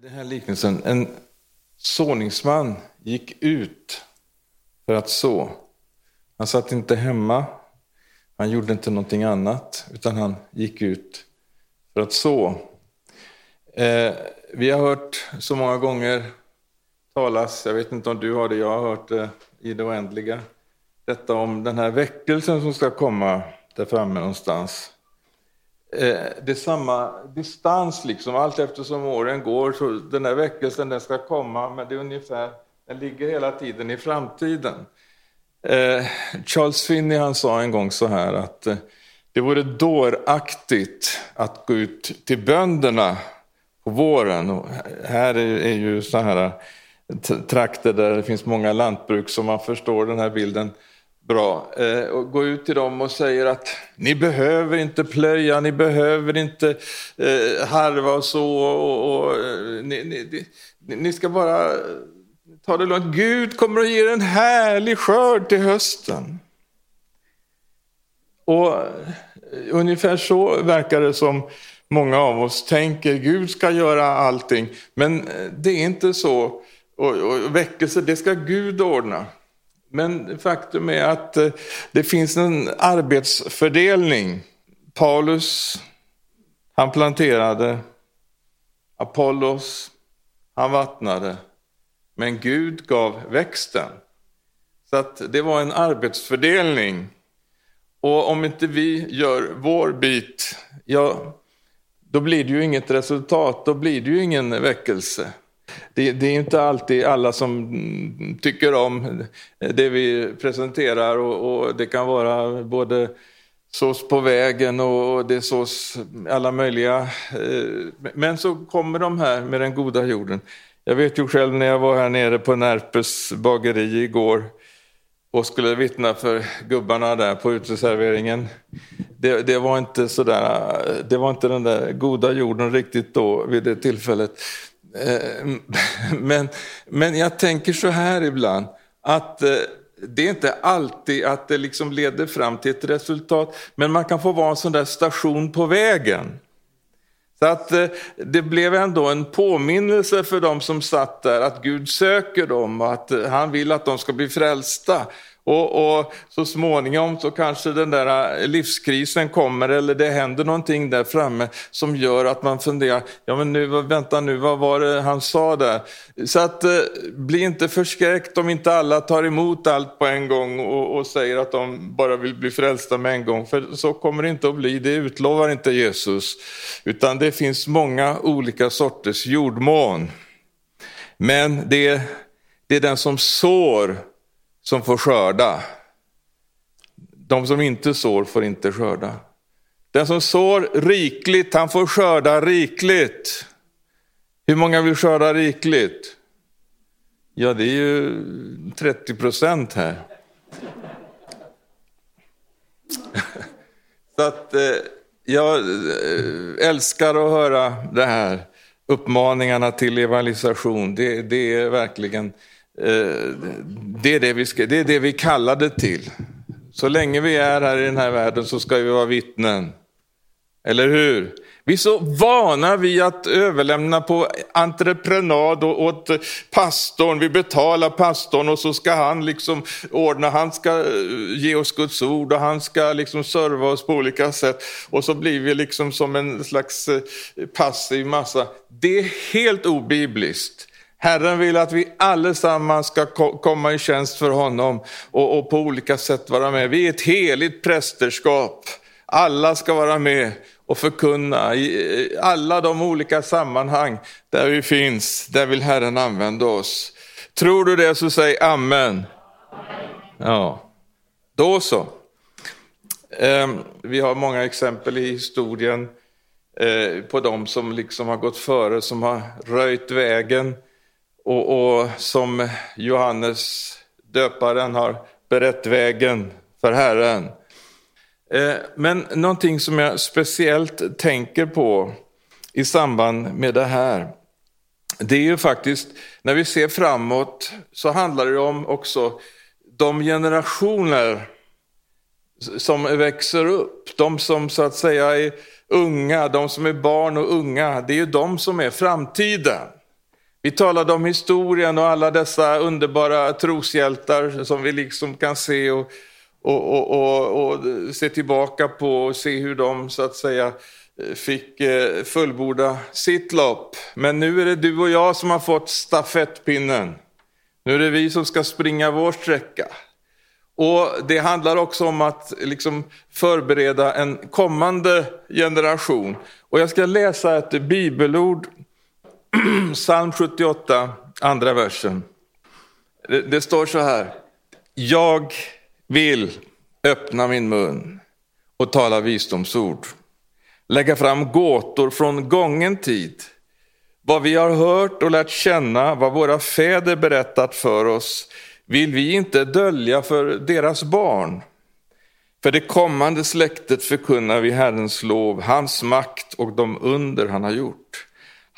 Den här liknelsen, en såningsman gick ut för att så. Han satt inte hemma, han gjorde inte någonting annat, utan han gick ut för att så. Eh, vi har hört så många gånger talas, jag vet inte om du har det, jag har hört det i det oändliga, detta om den här väckelsen som ska komma där framme någonstans. Eh, det är samma distans liksom, allt eftersom åren går, så den här väckelsen den ska komma, men det är ungefär, den ligger hela tiden i framtiden. Eh, Charles Finney han sa en gång så här att eh, det vore dåraktigt att gå ut till bönderna på våren. Och här är, är ju så här eh, trakter där det finns många lantbruk så man förstår den här bilden bra. Eh, och gå ut till dem och säger att ni behöver inte plöja, ni behöver inte eh, harva och så. Och, och eh, ni, ni, ni, ska bara ta det lugnt. Gud kommer att ge er en härlig skörd till hösten. Och ungefär så verkar det som många av oss tänker. Gud ska göra allting. Men det är inte så. Och, och väckelse, det ska Gud ordna. Men faktum är att eh, det finns en arbetsfördelning. Paulus, han planterade. Apollos, han vattnade. Men Gud gav växten. Så att det var en arbetsfördelning. Och om inte vi gör vår bit, ja, då blir det ju inget resultat, då blir det ju ingen väckelse det, det, är inte alltid alla som tycker om det vi presenterar och, och det kan vara både sås på vägen och det sås alla möjliga. Eh, men så kommer de här med den goda jorden. Jag vet ju själv när jag var här nere på Närpes bageri igår och skulle vittna för gubbarna där på uteserveringen. Det, det, var inte sådär, det var inte den där goda jorden riktigt då vid det tillfället. Eh, men, men jag tänker så här ibland, att eh, det är inte alltid att det liksom leder fram till ett resultat, men man kan få vara en sån där station på vägen. Så att eh, det blev ändå en påminnelse för de som satt där att Gud söker dem och att han vill att de ska bli frälsta. Och, och, så småningom så kanske den där eh, livskrisen kommer eller det händer någonting där framme som gör att man funderar, ja men nu, vänta nu, vad var det han sa där? Så att eh, bli inte förskräckt om inte alla tar emot allt på en gång och, och, säger att de bara vill bli frälsta med en gång. För så kommer det inte att bli, det utlovar inte Jesus. Utan det finns många olika sorters jordmån. Men det, det är den som sår som får skörda. De som inte sår får inte skörda. Den som sår rikligt, han får skörda rikligt. Hur många vill skörda rikligt? Ja, det är ju 30 procent här. Så att eh, jag eh, älskar att höra det här, uppmaningarna till evangelisation. Det, det är verkligen Eh, det är det, vi ska, det är det vi kallade till. Så länge vi är här i den här världen så ska vi vara vittnen. Eller hur? Vi är så vana vid att överlämna på entreprenad åt pastorn. Vi betalar pastorn och så ska han liksom ordna, han ska eh, ge oss Guds ord och han ska liksom serva oss på olika sätt. Och så blir vi liksom som en slags eh, passiv massa. Det är helt obibliskt. Herren vill att vi allesammans ska komma i tjänst för honom och, och, på olika sätt vara med. Vi är ett heligt prästerskap. Alla ska vara med och förkunna i alla de olika sammanhang där vi finns. Där vill Herren använda oss. Tror du det så säg amen. Ja, då så. Ehm, vi har många exempel i historien eh, på de som liksom har gått före, som har röjt vägen och, och som Johannes döparen har berett vägen för Herren. Eh, men någonting som jag speciellt tänker på i samband med det här, det är ju faktiskt, när vi ser framåt så handlar det om också de generationer som växer upp, de som så att säga är unga, de som är barn och unga, det är ju de som är framtiden. Vi talade om historien och alla dessa underbara troshjältar som vi liksom kan se och, och, och, och, och se tillbaka på och se hur de så att säga fick eh, fullborda sitt lopp. Men nu är det du och jag som har fått stafettpinnen. Nu är det vi som ska springa vår sträcka. Och Det handlar också om att liksom förbereda en kommande generation. Och Jag ska läsa ett bibelord, psalm 78, andra versen. Det, det står så här. Jag vill öppna min mun och tala visdomsord lägga fram gåtor från gången tid. Vad vi har hört och lärt känna, vad våra fäder berättat för oss, vill vi inte dölja för deras barn. För det kommande släktet förkunnar vi Herrens lov, hans makt och de under han har gjort.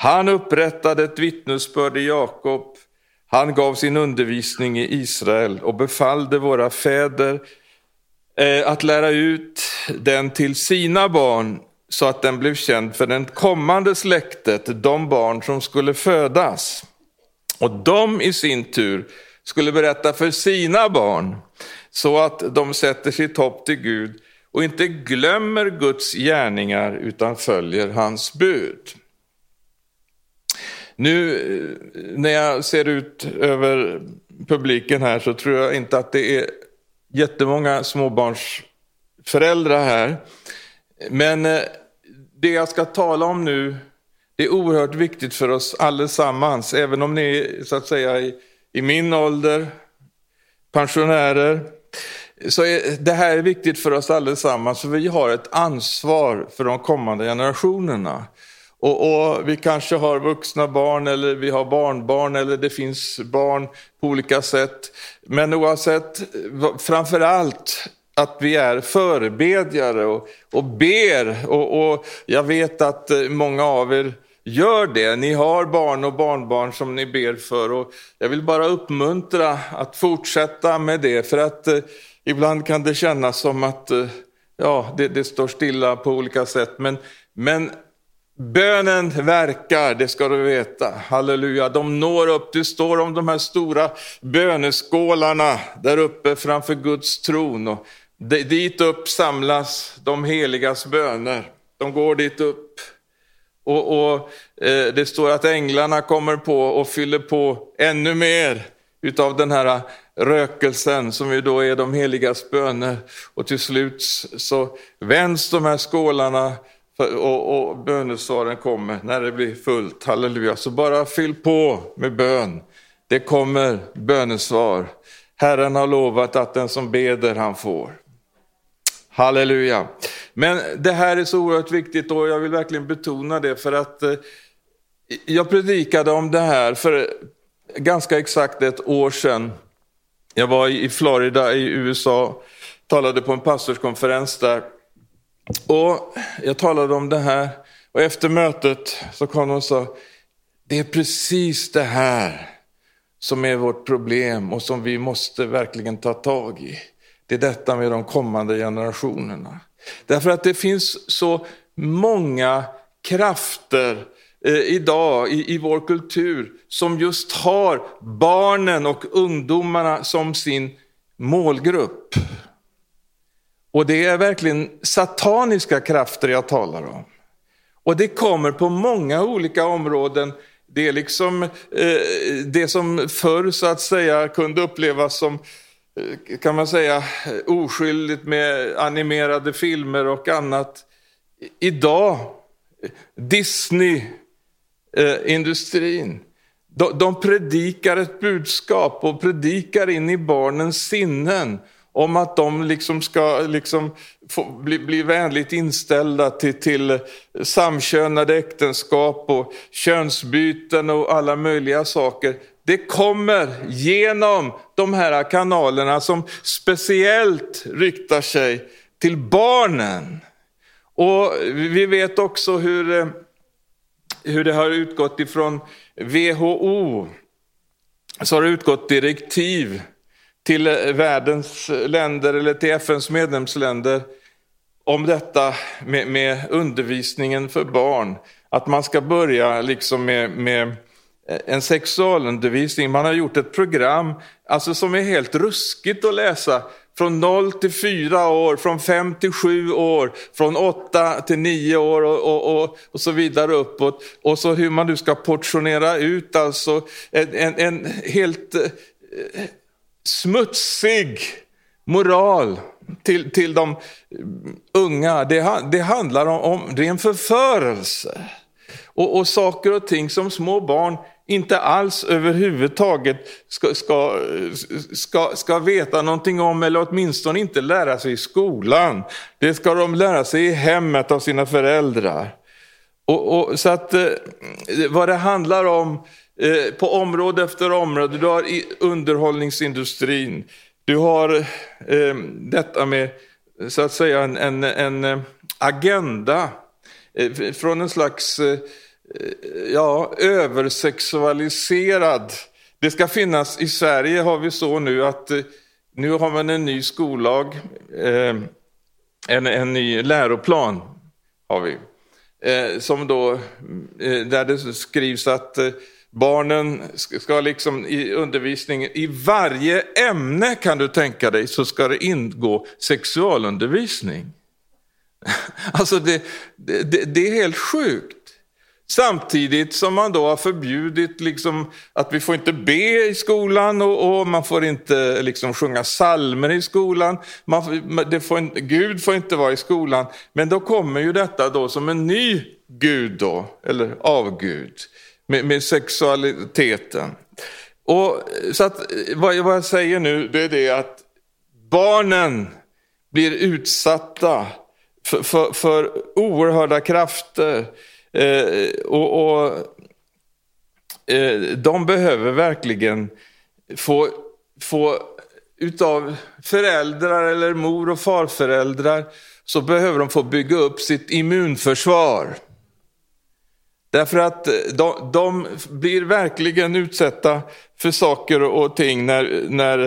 Han upprättade ett vittnesbörd i Jakob, han gav sin undervisning i Israel och befallde våra fäder eh, att lära ut den till sina barn så att den blev känd för det kommande släktet, de barn som skulle födas. Och de i sin tur skulle berätta för sina barn så att de sätter sitt hopp till Gud och inte glömmer Guds gärningar utan följer hans bud. Nu när jag ser ut över publiken här så tror jag inte att det är jättemånga småbarnsföräldrar här. Men eh, det jag ska tala om nu, det är oerhört viktigt för oss allesammans, även om ni är så att säga i, i min ålder, pensionärer. Så är, det här är viktigt för oss allesammans, för vi har ett ansvar för de kommande generationerna. Och, och, Vi kanske har vuxna barn eller vi har barnbarn eller det finns barn på olika sätt. Men oavsett, framför allt att vi är förebedjare och, och ber. Och, och jag vet att eh, många av er gör det. Ni har barn och barnbarn som ni ber för. Och jag vill bara uppmuntra att fortsätta med det. För att eh, ibland kan det kännas som att eh, ja, det, det, står stilla på olika sätt. Men, men Bönen verkar, det ska du veta. Halleluja, de når upp. Det står om de här stora böneskålarna där uppe framför Guds tron. Och Dit upp samlas de heligas böner. De går dit upp. Och, och eh, Det står att änglarna kommer på och fyller på ännu mer utav den här rökelsen som ju då är de heligas böner. Och till slut så vänds de här skålarna och, och bönesvaren kommer när det blir fullt. Halleluja. Så bara fyll på med bön. Det kommer bönesvar. Herren har lovat att den som beder han får. Halleluja. Men det här är så oerhört viktigt och jag vill verkligen betona det för att eh, jag predikade om det här för ganska exakt ett år sedan. Jag var i Florida i USA, talade på en pastorskonferens där. Och jag talade om det här och efter mötet så kom de och sa, det är precis det här som är vårt problem och som vi måste verkligen ta tag i det är detta med de kommande generationerna. Därför att det finns så många krafter eh, idag i, i vår kultur som just har barnen och ungdomarna som sin målgrupp. Och det är verkligen sataniska krafter jag talar om. Och det kommer på många olika områden. Det är liksom eh, det som förr så att säga kunde upplevas som eh, kan man säga, oskyldigt med animerade filmer och annat. Idag, Disney-industrin, de, predikar ett budskap och predikar in i barnens sinnen om att de liksom ska liksom bli, bli vänligt inställda till, till samkönade äktenskap och könsbyten och alla möjliga saker. Det kommer genom de här kanalerna som speciellt riktar sig till barnen. Och vi vet också hur, eh, hur det har utgått ifrån WHO. Så har det utgått direktiv till världens länder eller till FNs medlemsländer om detta med, med undervisningen för barn. Att man ska börja liksom med, med en sexualundervisning. Man har gjort ett program alltså som är helt ruskigt att läsa. Från 0 till 4 år, från 5 till 7 år, från 8 till 9 år och, och, och, och, så vidare uppåt. Och så hur man nu ska portionera ut alltså en, en, en helt eh, smutsig moral till, till de unga. Det, det handlar om, om ren förförelse. Och, och saker och ting som små barn inte alls överhuvudtaget ska, ska, ska, ska veta någonting om eller åtminstone inte lära sig i skolan. Det ska de lära sig i hemmet av sina föräldrar. Och, och så att eh, vad det handlar om eh, på område efter område, du har underhållningsindustrin, du har eh, detta med så att säga en, en, en eh, agenda eh, från en slags eh, ja, översexualiserad. Det ska finnas, i Sverige har vi så nu att eh, nu har man en ny skollag, eh, en, en ny läroplan har vi. Eh, som då, där det skrivs att barnen ska liksom i undervisningen, i varje ämne kan du tänka dig, så ska det ingå sexualundervisning. Alltså det, det, det är helt sjukt. Samtidigt som man då har förbjudit liksom att vi får inte be i skolan och, och man får inte liksom sjunga salmer i skolan. Man, det får Gud får inte vara i skolan. Men då kommer ju detta då som en ny Gud då, eller avgud, med, med sexualiteten. Och, så att, vad, vad jag säger nu det är det att barnen blir utsatta för, för, för oerhörda krafter Eh, och, och eh, de behöver verkligen få, få utav föräldrar eller mor och farföräldrar så behöver de få bygga upp sitt immunförsvar. Därför att eh, de, de blir verkligen utsatta för saker och ting när, när,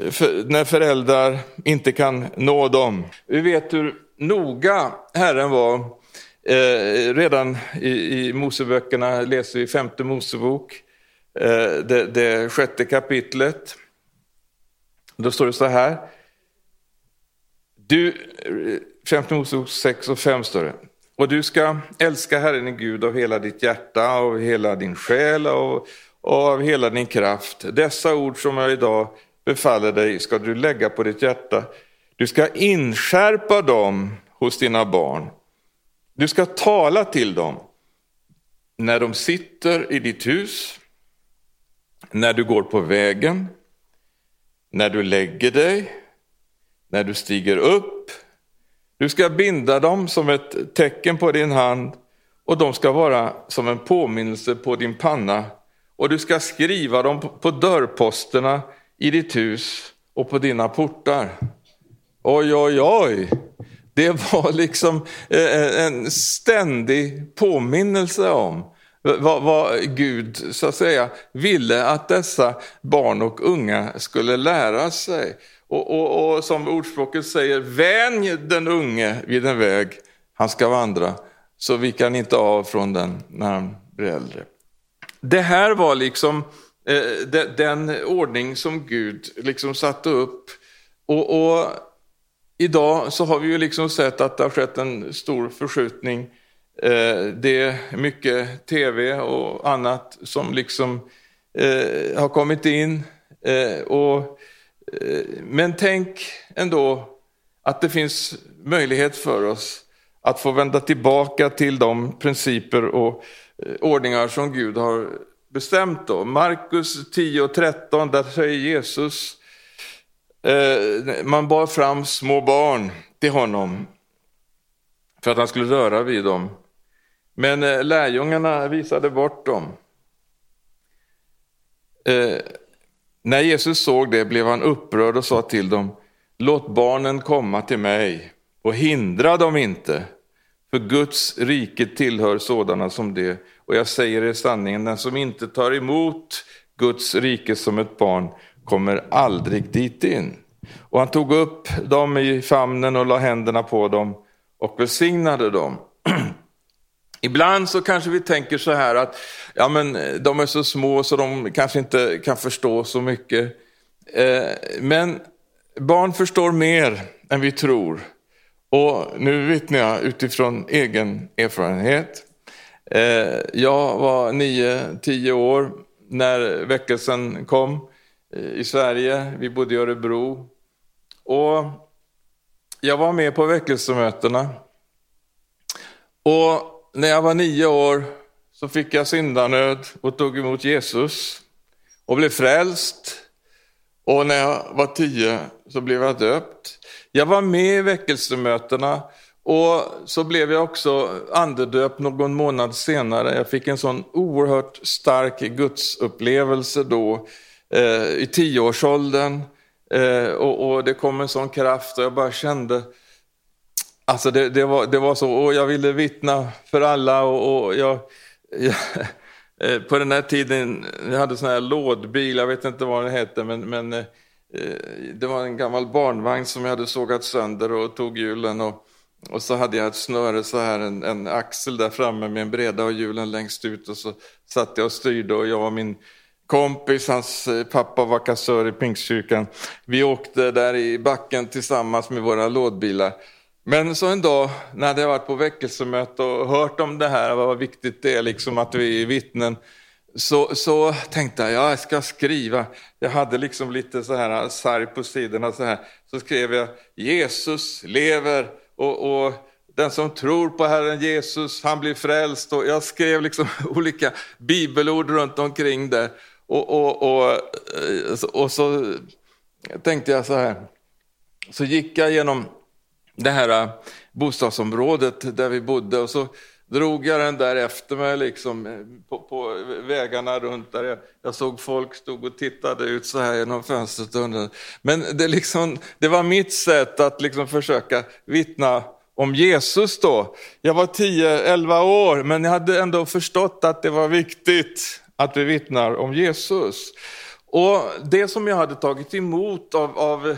eh, för, när föräldrar inte kan nå dem. Vi vet hur noga Herren var Eh, redan i, i Moseböckerna läser vi femte Mosebok, eh, det, det sjätte kapitlet. Då står det så här. Du, eh, femte Mosebok 6 och 5 står det. Och du ska älska Herren din Gud av hela ditt hjärta, av hela din själ och, och av hela din kraft. Dessa ord som jag idag befaller dig ska du lägga på ditt hjärta. Du ska inskärpa dem hos dina barn du ska tala till dem när de sitter i ditt hus, när du går på vägen, när du lägger dig, när du stiger upp. Du ska binda dem som ett tecken på din hand och de ska vara som en påminnelse på din panna och du ska skriva dem på dörrposterna i ditt hus och på dina portar. Oj, oj, oj! Det var liksom eh, eh, en ständig påminnelse om vad, vad, Gud så att säga ville att dessa barn och unga skulle lära sig. Och, och, och som ordspråket säger, vänj den unge vid en väg han ska vandra, så viker han inte av från den när han blir äldre. Det här var liksom eh, de, den ordning som Gud liksom satte upp. och, och Idag så har vi ju liksom sett att det har skett en stor förskjutning. Eh, det är mycket tv och annat som liksom eh, har kommit in. Eh, och, Eh, men tänk ändå att det finns möjlighet för oss att få vända tillbaka till de principer och eh, ordningar som Gud har bestämt. Då. Markus 10 och 13, där säger Jesus eh, man bar fram små barn till honom för att han skulle röra vid dem. Men lärjungarna visade bort dem. När Jesus såg det blev han upprörd och sa till dem, låt barnen komma till mig och hindra dem inte, för Guds rike tillhör sådana som det. Och jag säger er sanningen, den som inte tar emot Guds rike som ett barn kommer aldrig dit in. Och han tog upp dem i famnen och la händerna på dem och välsignade dem. Ibland så kanske vi tänker så här att ja, men eh, de är så små så de kanske inte kan förstå så mycket. Eh, men barn förstår mer än vi tror. Och nu vittnar jag utifrån egen erfarenhet. Eh, jag var nio, tio år när väckelsen kom eh, i Sverige. Vi bodde i Örebro. Och jag var med på väckelsemötena. Och när jag var nio år så fick jag syndanöd och tog emot Jesus och blev frälst. Och när jag var tio så blev jag döpt. Jag var med i väckelsemötena och så blev jag också andedöpt någon månad senare. Jag fick en sån oerhört stark gudsupplevelse då eh, i tioårsåldern. Eh, och, och det kom en sån kraft och jag bara kände Alltså det, det, var, det var så, och jag ville vittna för alla och, och jag, jag, eh, på den här tiden, jag hade sån här lådbil, jag vet inte vad den hette, men, men eh, det var en gammal barnvagn som jag hade sågat sönder och tog hjulen och, och så hade jag ett snöre så här, en, en axel där framme med en breda och hjulen längst ut och så satt jag och styrde och jag och min kompis, hans eh, pappa var kassör i Pingstkyrkan. Vi åkte där i backen tillsammans med våra lådbilar. Men så en dag när jag hade varit på väckelsemöte och hört om det här, vad viktigt det är liksom att vi är vittnen, så, så tänkte jag, ja, jag ska skriva. Jag hade liksom lite så här sarg på sidorna så här. Så skrev jag, Jesus lever och, och den som tror på Herren Jesus, han blir frälst. Och jag skrev liksom olika bibelord runt omkring det. Och, och, och, eh, och så tänkte jag så här, så gick jag genom det här äh, bostadsområdet där vi bodde och så drog jag den där efter mig liksom eh, på, på vägarna runt där. Jag, jag, såg folk stod och tittade ut så här genom fönstret. Men det, liksom, det var mitt sätt att liksom försöka vittna om Jesus då. Jag var 10-11 år men jag hade ändå förstått att det var viktigt att vi vittnar om Jesus. Och det som jag hade tagit emot av, av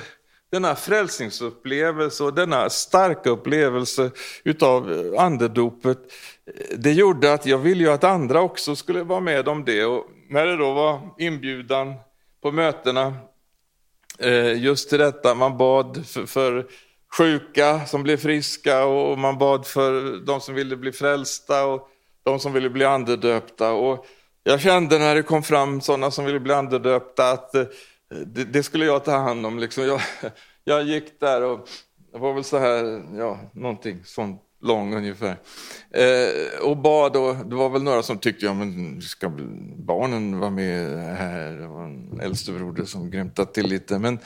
denna frälsningsupplevelse och denna starka upplevelse utav eh, andedopet, eh, det gjorde att jag ville ju att andra också skulle vara med om det. Och när det då var inbjudan på mötena, eh, just till detta, man bad för, för sjuka som blev friska och man bad för de som ville bli frälsta och de som ville bli andedöpta. Och jag kände när det kom fram sådana som ville bli andedöpta att det, det, skulle jag ta hand om. Liksom. Jag, jag gick där och det var väl så här, ja, någonting sånt lång ungefär. Eh, och bad och det var väl några som tyckte, ja men ska barnen vara med här? Det var en äldstebroder som grymtade till lite. Men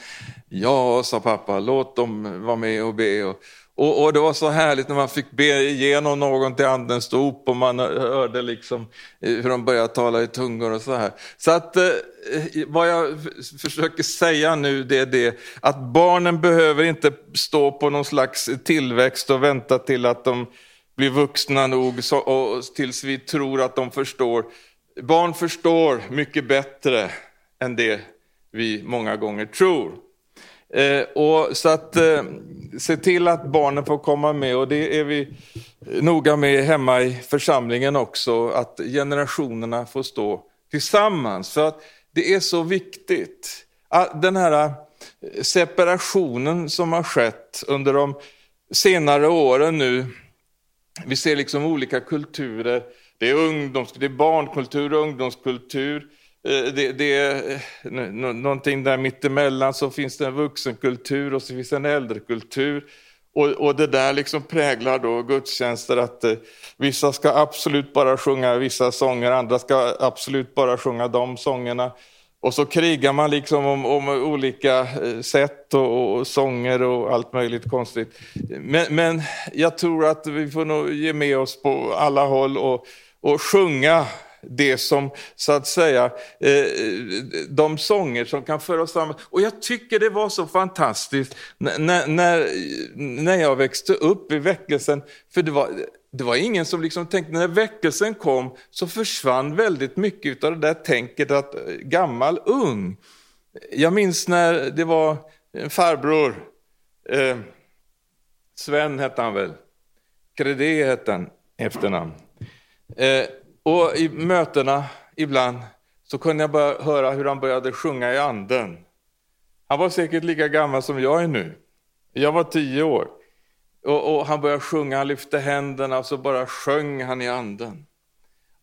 ja, sa pappa, låt dem vara med och be. Och, och, och, det var så härligt när man fick be igenom någon till andens dop och man hörde liksom eh, hur de började tala i tungor och så här. Så att eh, vad jag försöker säga nu det är det att barnen behöver inte stå på någon slags tillväxt och vänta till att de blir vuxna nog så, och tills vi tror att de förstår. Barn förstår mycket bättre än det vi många gånger tror. Eh, och så att eh, se till att barnen får komma med och det är vi noga med hemma i församlingen också, att generationerna får stå tillsammans. För att det är så viktigt. Ah, den här eh, separationen som har skett under de senare åren nu, vi ser liksom olika kulturer, det är, ungdoms, det är barnkultur och ungdomskultur, Eh, Eh, det, det, eh, är någonting där mittemellan så finns det en vuxenkultur och så finns det en äldrekultur. Och, och det där liksom präglar då gudstjänster att eh, vissa ska absolut bara sjunga vissa sånger, andra ska absolut bara sjunga de sångerna. Och så krigar man liksom om, om olika eh, sätt och, och, sånger och allt möjligt konstigt. Men, men jag tror att vi får nog ge med oss på alla håll och, och sjunga det som så att säga, eh, de sånger som kan föra oss framåt. Och jag tycker det var så fantastiskt när, när, när jag växte upp i väckelsen, för det var, det var ingen som liksom tänkte, när väckelsen kom så försvann väldigt mycket av det där tänket att eh, gammal, ung. Jag minns när det var en farbror, eh, Sven hette han väl, Credé hette han efternamn. Eh, och i mötena ibland så kunde jag bara höra hur han började sjunga i anden. Han var säkert lika gammal som jag är nu. Jag var tio år. Och, och han började sjunga, han lyfte händerna och så bara sjöng han i anden.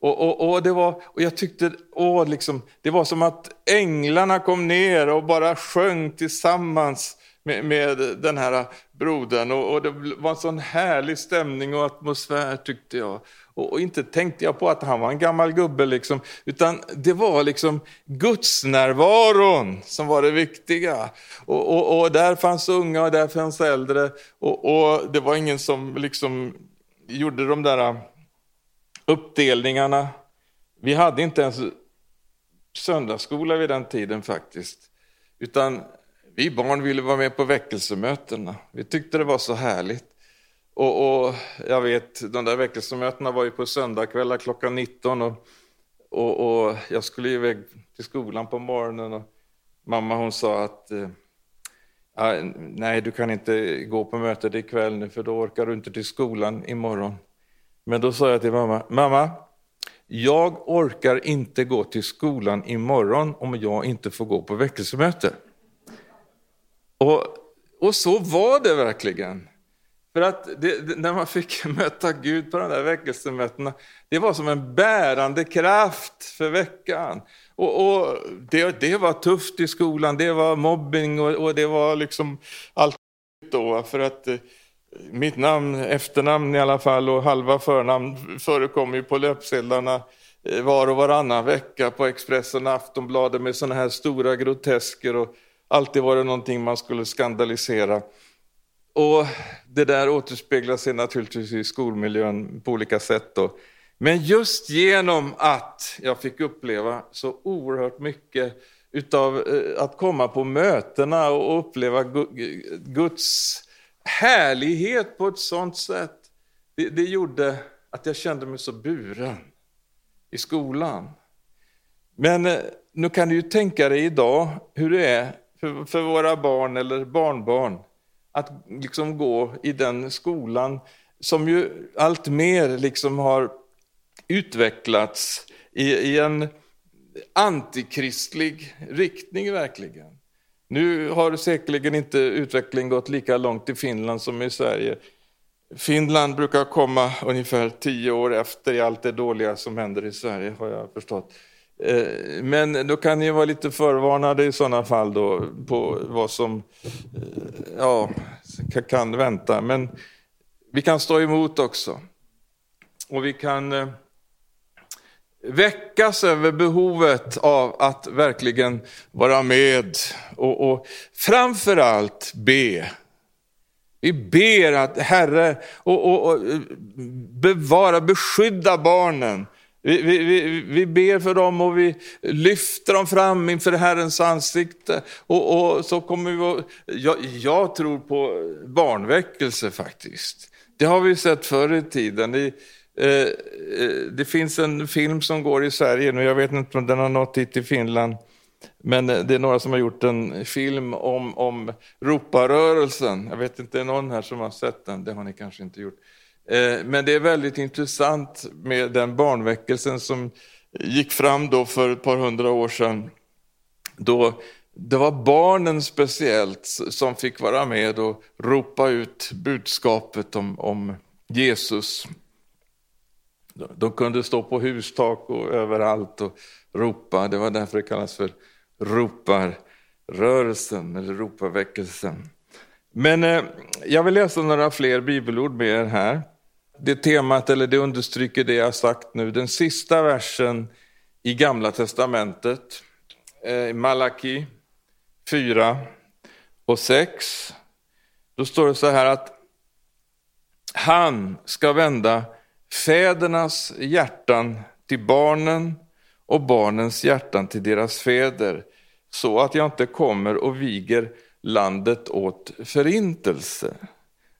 Och, och, och, det var, och jag tyckte, åh, liksom, det var som att änglarna kom ner och bara sjöng tillsammans med, med den här brodern. Och, och, det var en sån härlig stämning och atmosfär tyckte jag. Och, och, inte tänkte jag på att han var en gammal gubbe, liksom, utan det var liksom gudsnärvaron som var det viktiga. Och, och, och där fanns unga och där fanns äldre. Och, det var ingen som liksom gjorde de där äh, uppdelningarna. Vi hade inte ens söndagsskola vid den tiden faktiskt. Utan vi barn ville vara med på väckelsemötena. Vi tyckte det var så härligt. Och, och jag vet, de där väckelsemötena var ju på söndagkvällar klockan 19 och, och, och, jag skulle iväg till skolan på morgonen och mamma hon sa att eh, nej, du kan inte gå på mötet ikväll nu för då orkar du inte till skolan imorgon. Men då sa jag till mamma, mamma, jag orkar inte gå till skolan imorgon om jag inte får gå på väckelsemöte. Och, och så var det verkligen. För att det, när man fick möta Gud på de där väckelsemötena, det var som en bärande kraft för veckan. Och, och det, det, var tufft i skolan, det var mobbing och, och det var liksom allt då. För att eh, mitt namn, efternamn i alla fall och halva förnamn förekommer ju på löpsedlarna eh, var och varannan vecka på Expressen och Aftonbladet med sådana här stora grotesker och alltid var det någonting man skulle skandalisera. Och det där återspeglar sig naturligtvis i skolmiljön på olika sätt. Då. Men just genom att jag fick uppleva så oerhört mycket utav eh, att komma på mötena och uppleva Guds härlighet på ett sånt sätt. Det, det gjorde att jag kände mig så buren i skolan. Men eh, nu kan du ju tänka dig idag hur det är för, för våra barn eller barnbarn att liksom gå i den skolan som ju allt mer liksom har utvecklats i, i en antikristlig riktning verkligen. Nu har säkerligen inte utvecklingen gått lika långt i Finland som i Sverige. Finland brukar komma ungefär tio år efter i allt det dåliga som händer i Sverige, har jag förstått. Eh, men då kan ni vara lite förvarnade i sådana fall då på vad som eh, ja, kan vänta. Men vi kan stå emot också. Och vi kan eh, väckas över behovet av att verkligen vara med och, och framförallt be. Vi ber att Herre och, och, och eh, bevara, beskydda barnen. Vi, vi, vi, vi, ber för dem och vi lyfter dem fram inför Herrens ansikte. Och, och så kommer vi jag, jag tror på barnväckelse faktiskt. Det har vi sett förr i tiden. I, eh, eh, det finns en film som går i Sverige nu, jag vet inte om den har nått hit till Finland. Men eh, det är några som har gjort en film om, om roparörelsen. Jag vet inte, är någon här som har sett den? Det har ni kanske inte gjort. Eh, men det är väldigt intressant med den barnväckelsen som gick fram då för ett par hundra år sedan. Då det var barnen speciellt som fick vara med och ropa ut budskapet om, om Jesus de kunde stå på hustak och överallt och ropa. Det var därför det kallas för roparrörelsen eller roparväckelsen. Men eh, jag vill läsa några fler bibelord med er här. Det temat, eller det understryker det jag sagt nu. Den sista versen i Gamla Testamentet, eh, Malaki 4 och 6. Då står det så här att han ska vända fädernas hjärtan till barnen och barnens hjärtan till deras fäder, så att jag inte kommer och viger landet åt förintelse.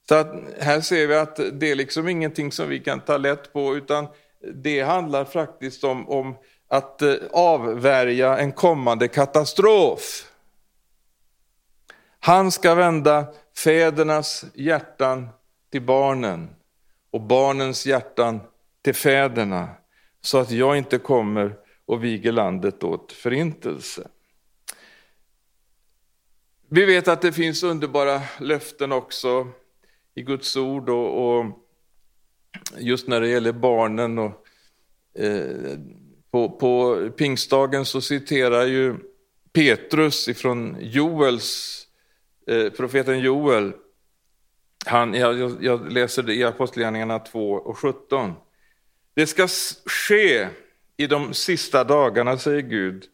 Så att här ser vi att det är liksom ingenting som vi kan ta lätt på, utan det handlar faktiskt om, om att eh, avvärja en kommande katastrof. Han ska vända fädernas hjärtan till barnen och barnens hjärtan till fäderna. så att jag inte kommer och viger landet åt förintelse. Vi vet att det finns underbara löften också i Guds ord och, och just när det gäller barnen. Och, eh, på, på pingstdagen så citerar ju Petrus ifrån Joels, eh, profeten Joel. Han, jag, jag läser det i Apostlagärningarna 2 och 17. Det ska ske i de sista dagarna, säger Gud,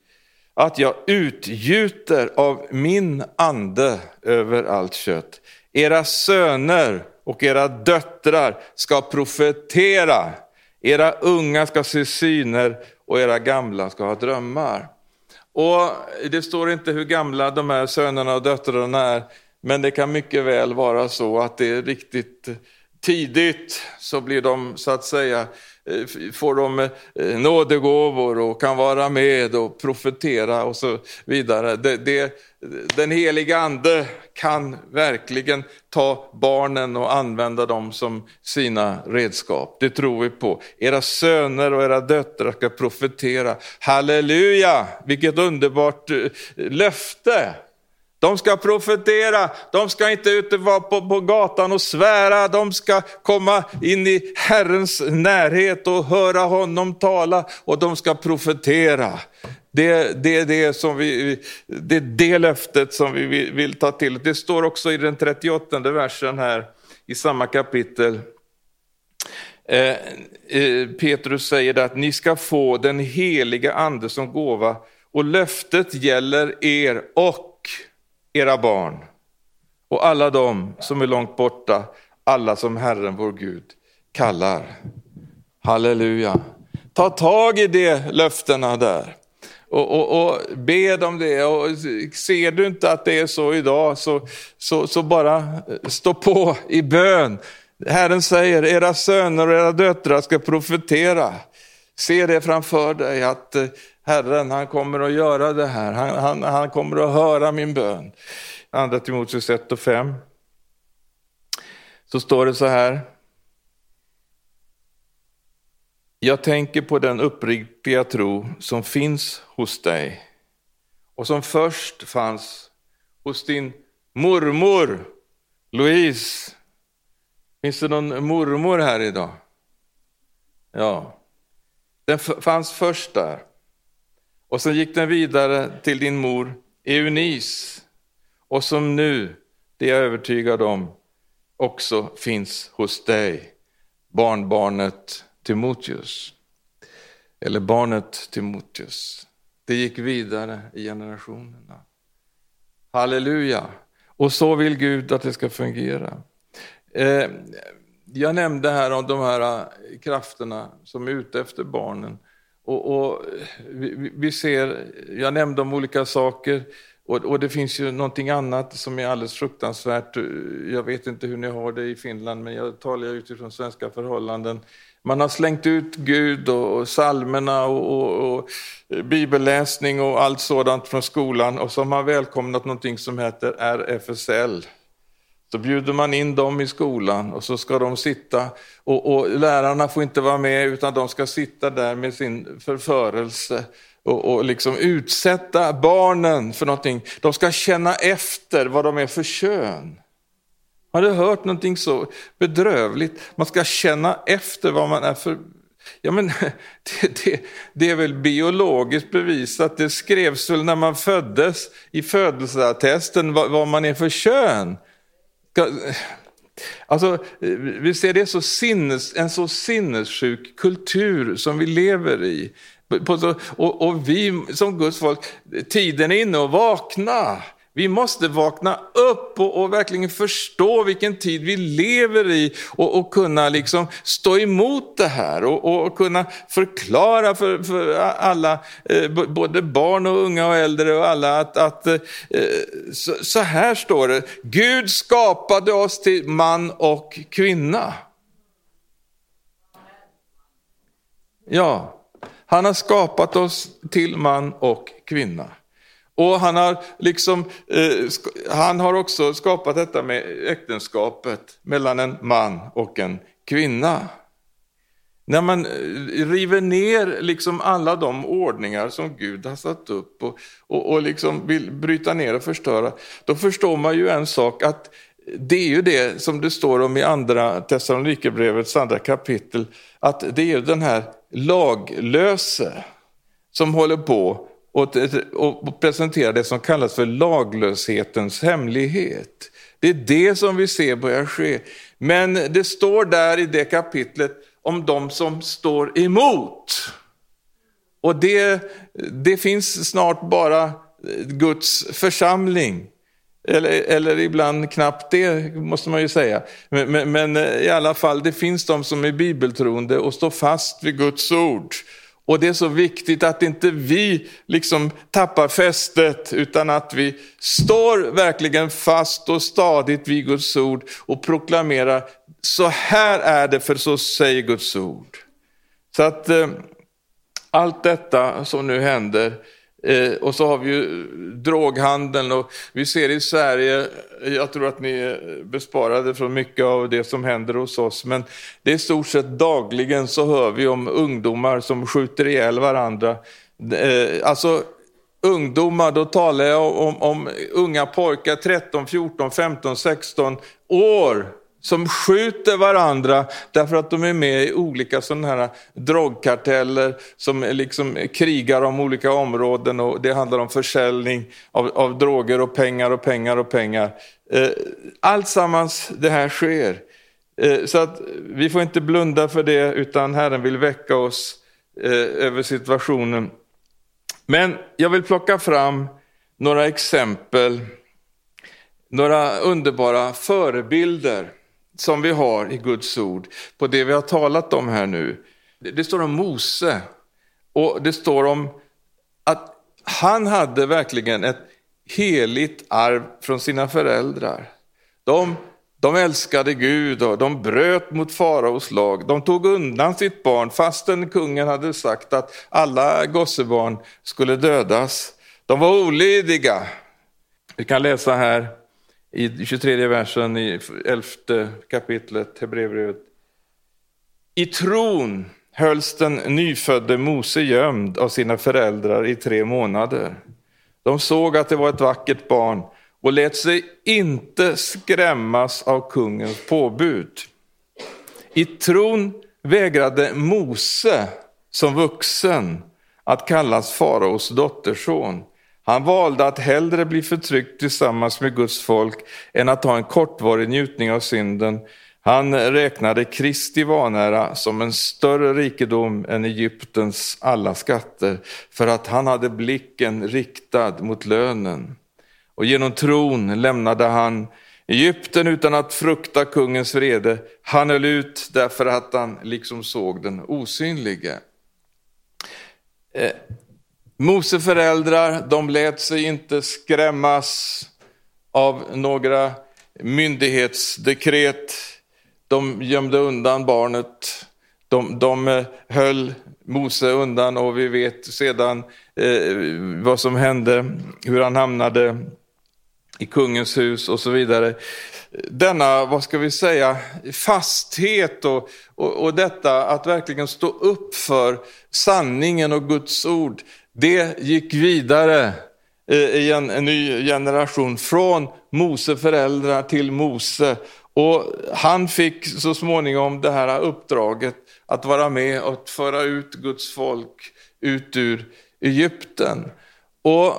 att jag utgjuter av min ande över allt kött. Era söner och era döttrar ska profetera. Era unga ska se syner och era gamla ska ha drömmar. Och Det står inte hur gamla de här sönerna och döttrarna är, men det kan mycket väl vara så att det är riktigt tidigt så blir de så att säga Eh, får de eh, nådegåvor och kan vara med och profetera och så vidare. Det, det, den heliga ande kan verkligen ta barnen och använda dem som sina redskap. Det tror vi på. Era söner och era döttrar ska profetera. Halleluja, vilket underbart eh, löfte. De ska profetera, de ska inte ute vara på, på gatan och svära, de ska komma in i Herrens närhet och höra honom tala och de ska profetera. Det, det, är det, som vi, det är det löftet som vi vill, vill ta till. Det står också i den 38 versen här i samma kapitel. Eh, eh, Petrus säger att ni ska få den heliga ande som gåva och löftet gäller er och era barn och alla de som är långt borta, alla som Herren vår Gud kallar. Halleluja. Ta tag i de löftena där. Och, och, och bed om det. Och ser du inte att det är så idag, så, så, så bara stå på i bön. Herren säger, era söner och era döttrar ska profetera. Se det framför dig, att Herren han kommer att göra det här. Han, han, han kommer att höra min bön. Andra Timoteus 1 och 5. Så står det så här. Jag tänker på den uppriktiga tro som finns hos dig och som först fanns hos din mormor Louise. Finns det någon mormor här idag? Ja, den fanns först där. Och så gick den vidare till din mor Eunice och som nu, det är jag övertygad om, också finns hos dig, barnbarnet Timoteus. Eller barnet Timoteus. Det gick vidare i generationerna. Halleluja! Och så vill Gud att det ska fungera. Eh, jag nämnde här om de här eh, krafterna som är ute efter barnen. Och, och vi, vi, ser, jag nämnde om olika saker och, och, det finns ju någonting annat som är alldeles fruktansvärt. Jag vet inte hur ni har det i Finland, men jag talar utifrån svenska förhållanden. Man har slängt ut Gud och psalmerna och, och, och, bibelläsning och allt sådant från skolan och så har man välkomnat någonting som heter RFSL. Så bjuder man in dem i skolan och så ska de sitta och, och lärarna får inte vara med utan de ska sitta där med sin förförelse och, och liksom utsätta barnen för någonting. De ska känna efter vad de är för kön. Har du hört någonting så bedrövligt? Man ska känna efter vad man är för... Ja, men det, det, det är väl biologiskt bevisat. Det skrevs väl när man föddes i födelseattesten vad, vad man är för kön. Alltså, vi ser det så sinnes, en så sinnessjuk kultur som vi lever i. Och, och vi som Guds folk, tiden är inne att vakna. Vi måste vakna upp och, och, verkligen förstå vilken tid vi lever i och, och kunna liksom stå emot det här och, och kunna förklara för, för alla, eh, både barn och unga och äldre och alla att, att eh, så, så här står det, Gud skapade oss till man och kvinna. Ja, han har skapat oss till man och kvinna. Och han har, liksom, eh, han har också skapat detta med äktenskapet mellan en man och en kvinna. När man eh, river ner liksom alla de ordningar som Gud har satt upp och, och, och liksom vill bryta ner och förstöra, då förstår man ju en sak att det är ju det som det står om i andra Thessalonikerbrevets andra kapitel, att det är den här laglöse som håller på och, och presenterar det som kallas för laglöshetens hemlighet. Det är det som vi ser börjar ske. Men det står där i det kapitlet om de som står emot. Och det, det finns snart bara eh, Guds församling. Eller, eller ibland knappt det, måste man ju säga. Men, men, men, eh, i alla fall, det finns de som är bibeltroende och står fast vid Guds ord. Och det är så viktigt att inte vi liksom tappar fästet utan att vi står verkligen fast och stadigt vid Guds ord och proklamerar så här är det för så säger Guds ord. Så att eh, allt detta som nu händer Eh, Eh, och så har vi ju droghandeln och vi ser i Sverige, jag tror att ni är besparade från mycket av det som händer hos oss, men det är i stort sett dagligen så hör vi om ungdomar som skjuter ihjäl varandra. Eh, alltså ungdomar, då talar jag om, om unga pojkar 13, 14, 15, 16 år som skjuter varandra därför att de är med i olika sådana här drogkarteller som liksom krigar om olika områden och det handlar om försäljning av, av droger och pengar och pengar och pengar. Eh, allt sammans det här sker. Eh, så att vi får inte blunda för det utan Herren vill väcka oss eh, över situationen. Men jag vill plocka fram några exempel, några underbara förebilder som vi har i Guds ord på det vi har talat om här nu. Det står om Mose och det står om att han hade verkligen ett heligt arv från sina föräldrar. De, de älskade Gud och de bröt mot faraos lag. De tog undan sitt barn fastän kungen hade sagt att alla gossebarn skulle dödas. De var olydiga. Vi kan läsa här i 23 versen i 11 kapitlet Hebreerbrevet. I tron hölls den nyfödde Mose gömd av sina föräldrar i tre månader. De såg att det var ett vackert barn och lät sig inte skrämmas av kungens påbud. I tron vägrade Mose som vuxen att kallas faraos dotterson han valde att hellre bli förtryckt tillsammans med Guds folk än att ha en kortvarig njutning av synden. Han räknade Kristi vanära som en större rikedom än Egyptens alla skatter, för att han hade blicken riktad mot lönen. Och genom tron lämnade han Egypten utan att frukta kungens vrede. Han höll ut därför att han liksom såg den osynlige. Eh, Mose föräldrar, de lät sig inte skrämmas av några myndighetsdekret. De gömde undan barnet. De, de eh, höll Mose undan och vi vet sedan eh, vad som hände, hur han hamnade i kungens hus och så vidare. Denna, vad ska vi säga, fasthet och, och, och detta att verkligen stå upp för sanningen och Guds ord, det gick vidare eh, i en, en ny generation från Mose föräldrar till Mose. Och han fick så småningom det här uppdraget att vara med och föra ut Guds folk ut ur Egypten. Och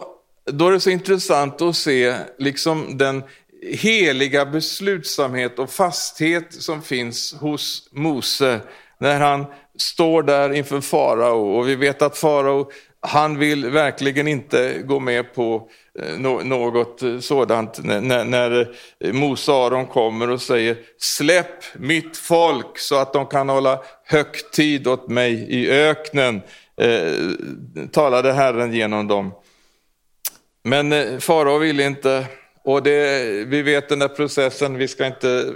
då är det så intressant att se liksom den heliga beslutsamhet och fasthet som finns hos Mose när han står där inför farao och vi vet att farao han vill verkligen inte gå med på eh, något eh, sådant när, när Mose och Aron kommer och säger släpp mitt folk så att de kan hålla högtid åt mig i öknen, eh, talade Herren genom dem. Men farao vill inte, och det, vi vet den där processen, vi ska inte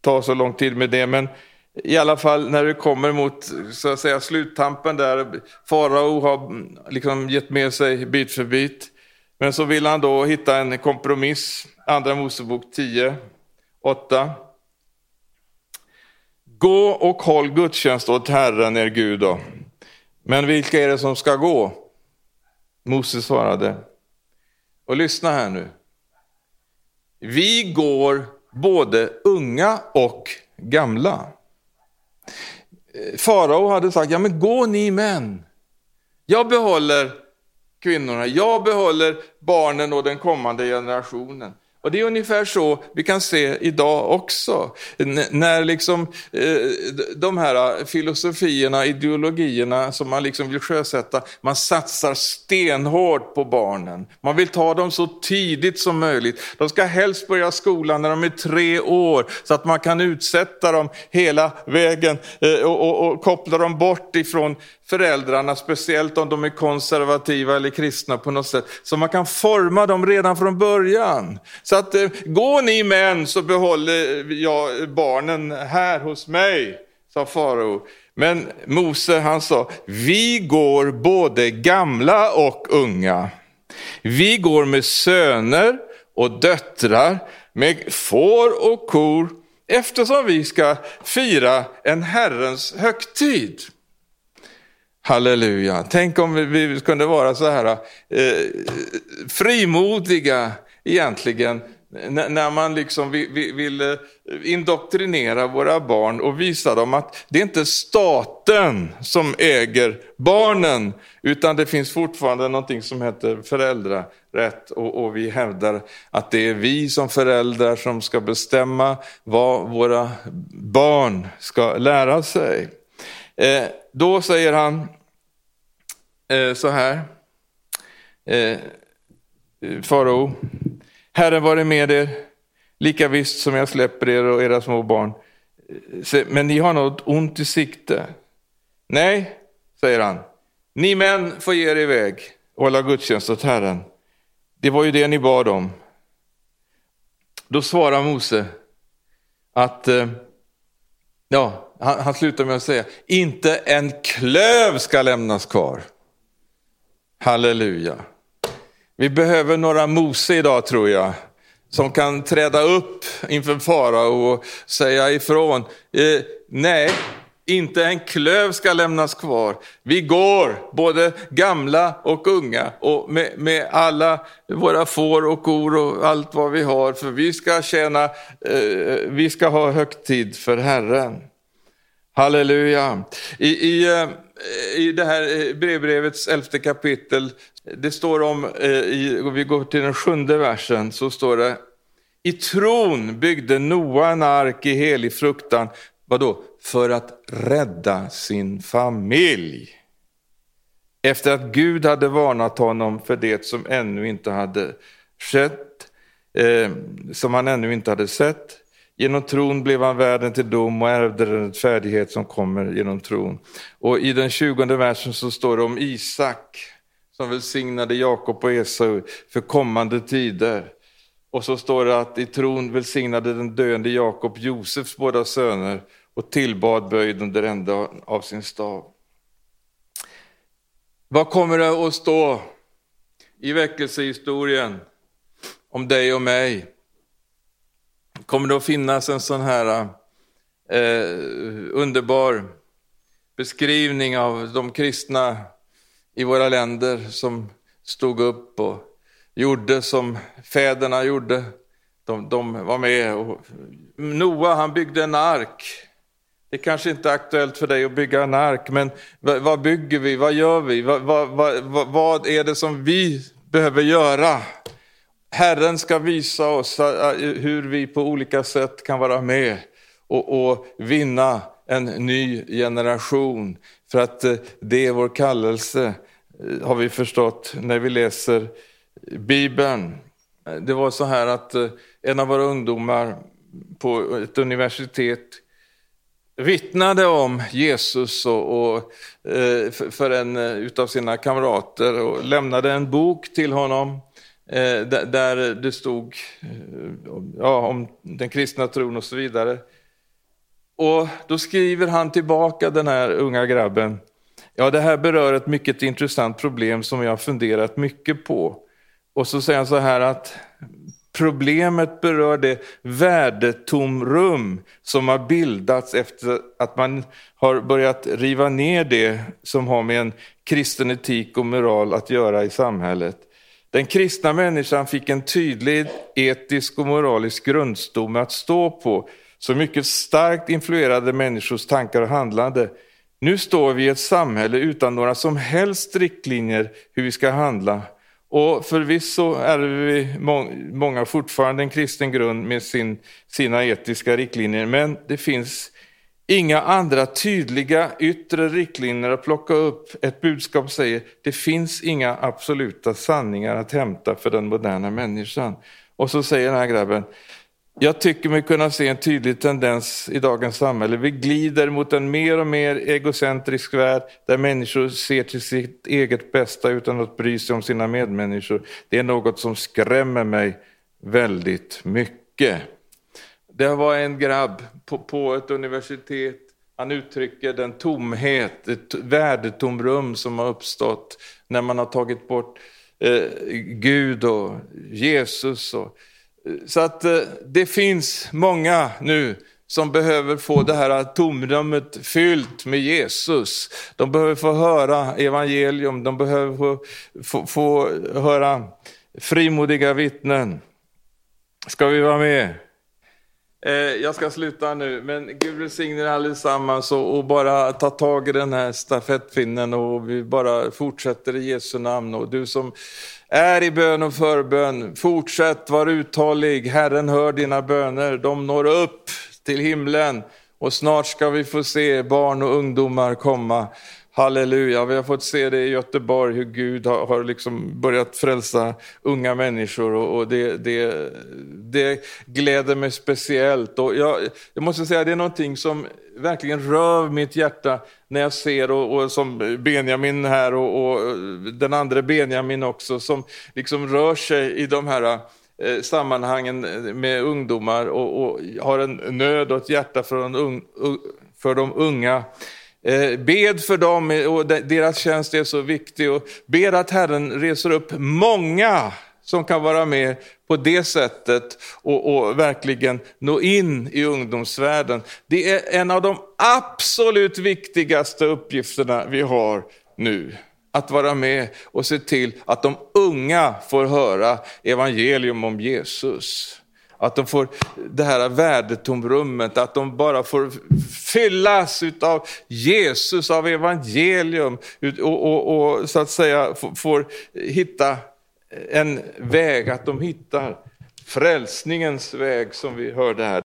ta så lång tid med det, men i alla fall när det kommer mot så att säga, sluttampen där farao har mm, liksom gett med sig bit för bit. Men så vill han då hitta en kompromiss. Andra Mosebok 10, 8. Gå och håll gudstjänst åt Herren er Gud då. Men vilka är det som ska gå? Moses svarade. Och lyssna här nu. Vi går både unga och gamla. Farao hade sagt, ja men gå ni män. Jag behåller kvinnorna, jag behåller barnen och den kommande generationen. Och det är ungefär så vi kan se idag också. N när liksom eh, de här filosofierna, ideologierna som man liksom vill sjösätta, man satsar stenhårt på barnen. Man vill ta dem så tidigt som möjligt. De ska helst börja skolan när de är tre år så att man kan utsätta dem hela vägen eh, och, och, och koppla dem bort ifrån föräldrarna, speciellt om de är konservativa eller kristna på något sätt. Så man kan forma dem redan från början. Så att eh, gå ni män så behåller jag barnen här hos mig, sa farao. Men Mose han sa, vi går både gamla och unga. Vi går med söner och döttrar, med får och kor, eftersom vi ska fira en Herrens högtid. Halleluja. Tänk om vi kunde vara så här eh, frimodiga egentligen när man liksom vill, vill indoktrinera våra barn och visa dem att det är inte staten som äger barnen, utan det finns fortfarande någonting som heter föräldrarätt och, och vi hävdar att det är vi som föräldrar som ska bestämma vad våra barn ska lära sig. Eh, då säger han eh, så här, eh, farao, Herren vare med er, lika visst som jag släpper er och era små barn. Eh, men ni har något ont i sikte. Nej, säger han, ni män får ge er iväg och hålla gudstjänst åt Herren. Det var ju det ni bad om. Då svarar Mose att, eh, ja, han, han slutar med att säga, inte en klöv ska lämnas kvar. Halleluja. Vi behöver några Mose idag tror jag, som kan träda upp inför farao och säga ifrån. Eh, nej, inte en klöv ska lämnas kvar. Vi går, både gamla och unga, och med, med alla våra får och kor och allt vad vi har, för vi ska tjäna, eh, vi ska ha högtid för Herren. Halleluja. I, i, eh, I det här eh, brevbrevets elfte kapitel det står om, eh, i, vi går till den sjunde versen, så står det i tron byggde Noa en ark i helig fruktan, vadå? För att rädda sin familj. Efter att Gud hade varnat honom för det som ännu inte hade skett, eh, som han ännu inte hade sett. Genom tron blev han värden till dom och ärvde den färdighet som kommer genom tron. Och i den tjugonde versen så står det om Isak som välsignade Jakob och Esau för kommande tider. Och så står det att i tron välsignade den döende Jakob Josefs båda söner och tillbad böjd under ända av sin stav. Vad kommer det att stå i väckelsehistorien om dig och mig? Kommer det att finnas en sån här eh, eh, underbar beskrivning av de kristna i våra länder som stod upp och gjorde som fäderna gjorde. De, de var med. Och Noa han byggde en ark. Det kanske inte är aktuellt för dig att bygga en ark, men vad, vad bygger vi? Vad gör vi? Vad, vad, vad, vad är det som vi behöver göra? Herren ska visa oss eh, eh, hur vi på olika sätt kan vara med och, och vinna en ny generation. För att eh, det är vår kallelse har vi förstått när vi läser Bibeln. Det var så här att en av våra ungdomar på ett universitet vittnade om Jesus och, och för en av utav sina kamrater och lämnade en bok till honom Eh, där det stod eh, ja, om den kristna tron och så vidare. Och då skriver han tillbaka den här unga grabben Ja, det här berör ett mycket intressant problem som jag har funderat mycket på. Och så säger han så här att Problemet berör det värdetomrum som har bildats efter att man har börjat riva ner det som har med en kristen etik och moral att göra i samhället. Den kristna människan fick en tydlig etisk och moralisk grundstomme att stå på som mycket starkt influerade människors tankar och handlande. Nu står vi i ett samhälle utan några som helst riktlinjer hur vi ska handla. Och förvisso är vi många fortfarande en kristen grund med sin, sina etiska riktlinjer, men det finns inga andra tydliga yttre riktlinjer att plocka upp. Ett budskap säger det finns inga absoluta sanningar att hämta för den moderna människan. Och så säger den här grabben, jag tycker mig kunna se en tydlig tendens i dagens samhälle. Vi glider mot en mer och mer egocentrisk värld där människor ser till sitt eget bästa utan att bry sig om sina medmänniskor. Det är något som skrämmer mig väldigt mycket. Det var en grabb på, på ett universitet. Han uttrycker den tomhet, ett värdetomrum som har uppstått när man har tagit bort eh, Gud och Jesus. Och, eh, så att eh, det finns många nu som behöver få det här tomrummet fyllt med Jesus. De behöver få höra evangelium, de behöver få, få, få höra frimodiga vittnen. Ska vi vara med? Eh, jag ska sluta nu, men Gud välsigne er allesammans och, och bara ta tag i den här stafettpinnen och vi bara fortsätter i Jesu namn. Och du som är i bön och förbön, fortsätt, var uthållig, Herren hör dina böner, de når upp till himlen och snart ska vi få se barn och ungdomar komma. Halleluja, vi har fått se det i Göteborg hur Gud har, har liksom börjat frälsa unga människor och, och det, det, det gläder mig speciellt. Och jag, jag måste säga det är någonting som verkligen rör mitt hjärta när jag ser, och, och som Benjamin här och, och, den andra Benjamin också, som liksom rör sig i de här eh, sammanhangen med ungdomar och, och, har en nöd och ett hjärta för, de, ung, för de unga. Eh, bed för dem eh, och deras tjänst är så viktig och ber att Herren reser upp många som kan vara med på det sättet och, och, verkligen nå in i ungdomsvärlden. Det är en av de absolut viktigaste uppgifterna vi har nu. Att vara med och se till att de unga får höra evangelium om Jesus. Att de får det här värdetomrummet, att de bara får fyllas av Jesus, av evangelium och, och, och så att säga får hitta en väg, att de hittar frälsningens väg som vi hörde här.